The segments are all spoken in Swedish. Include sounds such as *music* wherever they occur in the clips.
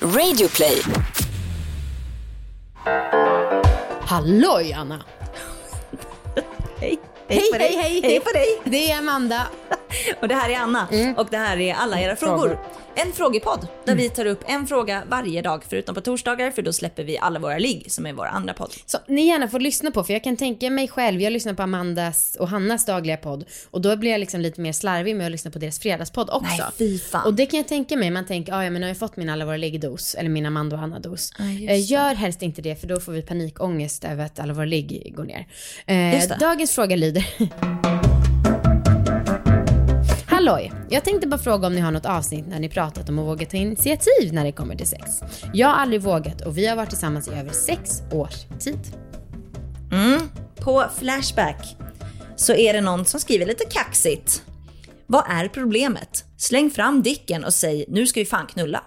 Radioplay. Halloj Anna! Hej. Hej, dig. hej, hej. Hej på dig. Det är Amanda. *laughs* Och det här är Anna och det här är alla era frågor. Frågor. En frågepodd där vi tar upp en fråga varje dag förutom på torsdagar för då släpper vi alla våra ligg som är vår andra podd. Så ni gärna får lyssna på, för jag kan tänka mig själv, jag lyssnar på Amandas och Hannas dagliga podd och då blir jag liksom lite mer slarvig med att lyssna på deras fredagspodd också. Nej, fy fan. Och det kan jag tänka mig, man tänker, ah, ja men nu har jag fått min alla våra ligg-dos, eller min Amanda och Hanna-dos. Det. gör helst inte det, för då får vi panikångest över att alla våra ligg går ner. Eh, dagens fråga lyder *laughs* Halloj! Jag tänkte bara fråga om ni har något avsnitt när ni pratat om att våga ta initiativ när det kommer till sex. Jag har aldrig vågat och vi har varit tillsammans i över sex års tid. Mm. På Flashback så är det någon som skriver lite kaxigt. Vad är problemet? Släng fram dicken och säg nu ska vi fan knulla.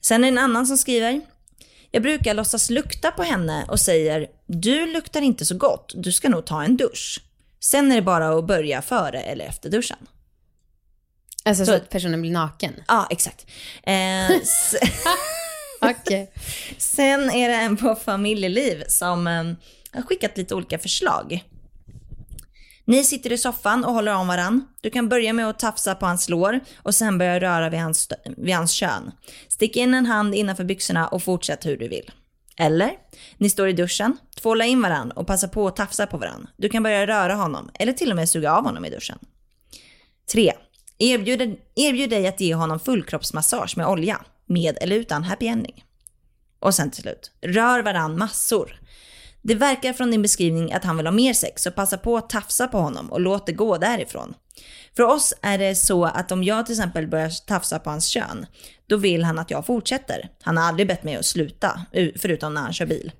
Sen är det en annan som skriver. Jag brukar låtsas lukta på henne och säger du luktar inte så gott, du ska nog ta en dusch. Sen är det bara att börja före eller efter duschen. Alltså så, Så- att personen blir naken? Ja, exakt. Eh, *laughs* Okej. Sen är det en på familjeliv som eh, har skickat lite olika förslag. Ni sitter i soffan och håller om varann. Du kan börja med att tafsa på hans lår och sen börja röra vid hans, vid hans kön. Stick in en hand innanför byxorna och fortsätt hur du vill. Eller, ni står i duschen, tvåla in varann och passa på att tafsa på varann. Du kan börja röra honom eller till och med suga av honom i duschen. 3. Erbjud, erbjud dig att ge honom fullkroppsmassage med olja, med eller utan happy ending. Och sen till slut, rör varann massor. Det verkar från din beskrivning att han vill ha mer sex, så passa på att tafsa på honom och låt det gå därifrån. För oss är det så att om jag till exempel börjar tafsa på hans kön, då vill han att jag fortsätter. Han har aldrig bett mig att sluta, förutom när han kör bil.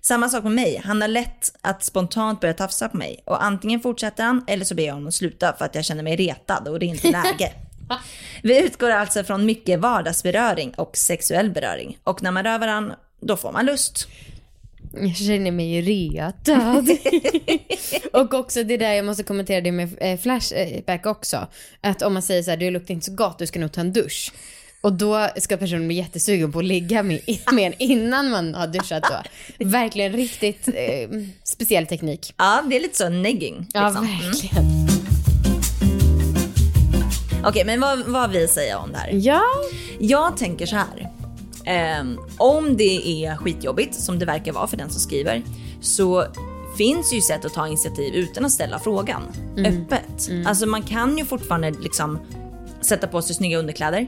Samma sak med mig, han har lätt att spontant börja tafsa på mig och antingen fortsätter han eller så ber jag honom sluta för att jag känner mig retad och det är inte läge. *laughs* Vi utgår alltså från mycket vardagsberöring och sexuell beröring och när man rör varandra, då får man lust. Jag känner mig ju retad. *laughs* och också det där, jag måste kommentera det med eh, Flashback också. Att om man säger så här, du luktar inte så gott, du ska nog ta en dusch. Och då ska personen bli jättesugen på att ligga med, *laughs* med en innan man har duschat då. Verkligen riktigt eh, speciell teknik. Ja, det är lite så negging. Ja, liksom. Mm. verkligen. Okej, men vad, vad vill säga om det här? Ja, Jag tänker så här. Ehm, om det är skitjobbigt, som det verkar vara för den som skriver, så finns ju sätt att ta initiativ utan att ställa frågan öppet. Alltså man kan ju fortfarande liksom sätta på sig snygga underkläder,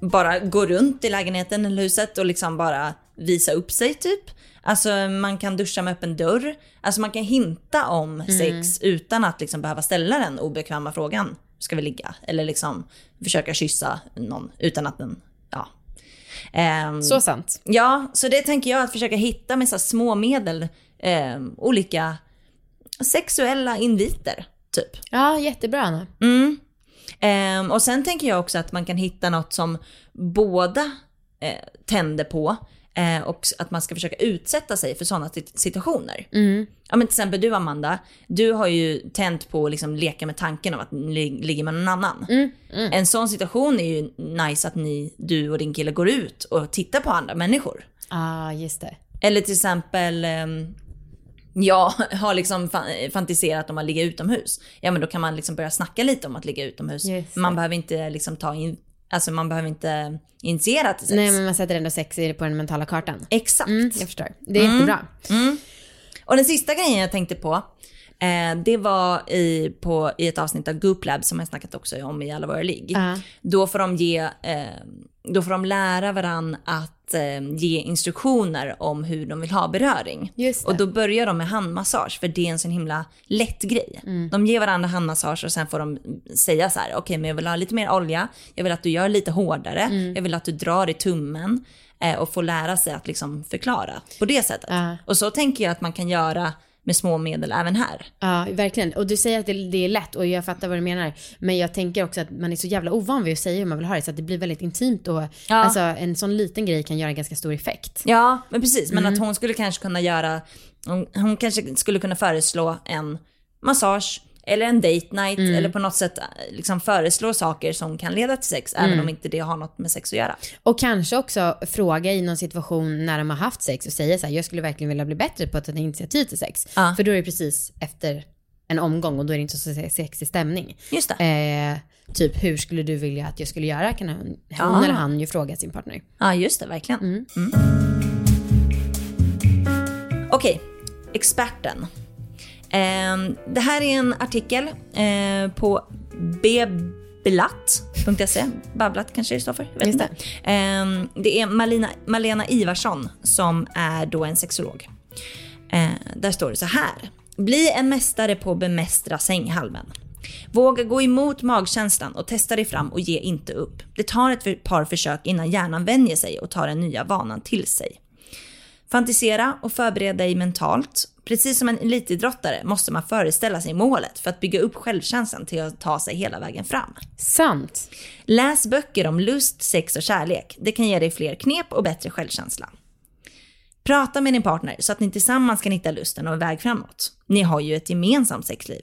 bara gå runt i lägenheten eller huset och liksom bara visa upp sig typ. Alltså man kan duscha med öppen dörr. Alltså man kan hinta om sex utan att liksom behöva ställa den obekväma frågan. Ska vi ligga? Eller liksom försöka kyssa någon utan att den, Ehm, så sant. Ja, så det tänker jag att försöka hitta med så små medel, eh, olika sexuella inviter, typ. Ja, jättebra Anna. Mm. Ehm, och sen tänker jag också att man kan hitta något som båda eh, tänder på eh, och att man ska försöka utsätta sig för sådana sit- situationer. Ja men till exempel du Amanda, du har ju tänt på att liksom leka med tanken om att ni lig- ligger med någon annan. En sån situation är ju nice att ni, du och din kille går ut och tittar på andra människor. Ja, ah, just det. Eller till exempel, ehm, jag *laughs* har liksom fa- fantiserat om att ligga utomhus. Ja men då kan man liksom börja snacka lite om att ligga utomhus. Just. Man behöver inte liksom ta in, alltså man behöver inte initiera till sex. Nej, men man sätter ändå sex på den mentala kartan. Exakt. Mm, jag förstår. Det är jättebra. Och den sista grejen jag tänkte på, eh, det var i, på, i ett avsnitt av Goop Lab som jag snackat också om i alla våra ligg. Ja. Då får de ge, eh, då får de lära varann att eh, ge instruktioner om hur de vill ha beröring. Och då börjar de med handmassage för det är en sån himla lätt grej. De ger varandra handmassage och sen får de säga så här, okej men jag vill ha lite mer olja, jag vill att du gör lite hårdare, jag vill att du drar i tummen eh, och får lära sig att liksom förklara på det sättet. Ja. Och så tänker jag att man kan göra med små medel även här. Ja, verkligen. Och du säger att det, det är lätt och jag fattar vad du menar. Men jag tänker också att man är så jävla ovan vid att säga hur man vill ha det så att det blir väldigt intimt och alltså en sån liten grej kan göra ganska stor effekt. Ja, men precis. Men att hon skulle kanske kunna göra, hon, hon kanske skulle kunna föreslå en massage eller en date night eller på något sätt eh, liksom föreslå saker som kan leda till sex även om inte det har något med sex att göra. Och kanske också fråga i någon situation när de har haft sex och säga så här, jag skulle verkligen vilja bli bättre på att ta initiativ till sex. Ja. För då är det precis efter en omgång och då är det inte så sexig stämning. Just det. Eh, typ, hur skulle du vilja att jag skulle göra? Kan hon, hon Ja. eller han ju fråga sin partner. Ja, just det, verkligen. Mm. Okej, experten. Ehm, det här är en artikel eh, på bblatt.se. Babblat kanske det står för. Jag vet inte. Ehm, det är Malina, Malena Ivarsson som är då en sexolog. Eh, där står det så här. Bli en mästare på att bemästra sänghalmen. Våga gå emot magkänslan och testa dig fram och ge inte upp. Det tar ett par försök innan hjärnan vänjer sig och tar den nya vanan till sig. Fantisera och förbereda dig mentalt. Precis som en elitidrottare måste man föreställa sig målet för att bygga upp självkänslan till att ta sig hela vägen fram. Sant. Läs böcker om lust, sex och kärlek. Det kan ge dig fler knep och bättre självkänsla. Prata med din partner så att ni tillsammans kan hitta lusten och väg framåt. Ni har ju ett gemensamt sexliv.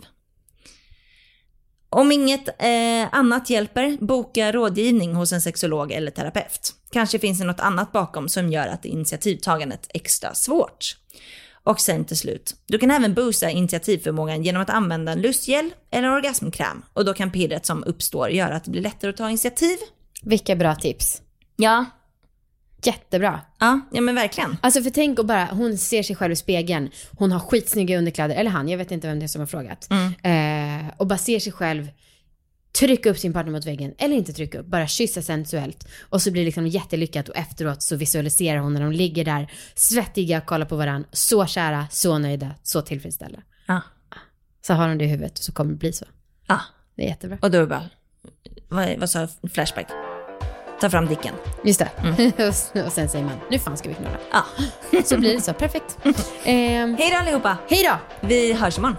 Om inget eh, annat hjälper, boka rådgivning hos en sexolog eller terapeut. Kanske finns det något annat bakom som gör att initiativtagandet är extra svårt. Och sen till slut, du kan även boosta initiativförmågan genom att använda en lustgel eller orgasmkräm. Och då kan pirret som uppstår göra att det blir lättare att ta initiativ. Vilka bra tips. Ja, Jättebra. ja, ja men verkligen. Alltså för tänk och bara, hon ser sig själv i spegeln, hon har skitsnygga underkläder, eller han, jag vet inte vem det är som har frågat. Eh, och bara ser sig själv trycka upp sin partner mot väggen, eller inte trycka upp, bara kyssa sensuellt. Och så blir det liksom jättelyckat och efteråt så visualiserar hon när de ligger där, svettiga, kollar på varandra, så kära, så nöjda, så tillfredsställda. Ja, Så har hon det i huvudet så kommer det bli så. ja. Det är jättebra. Och då är det bara, vad, vad sa flashback? Ta fram dicken. Just det. *laughs* och sen säger man, nu fan ska vi knulla. Ja. *laughs* Så blir det så, perfekt. *laughs* Eh, Hej då allihopa! hej då! Vi hörs imorgon.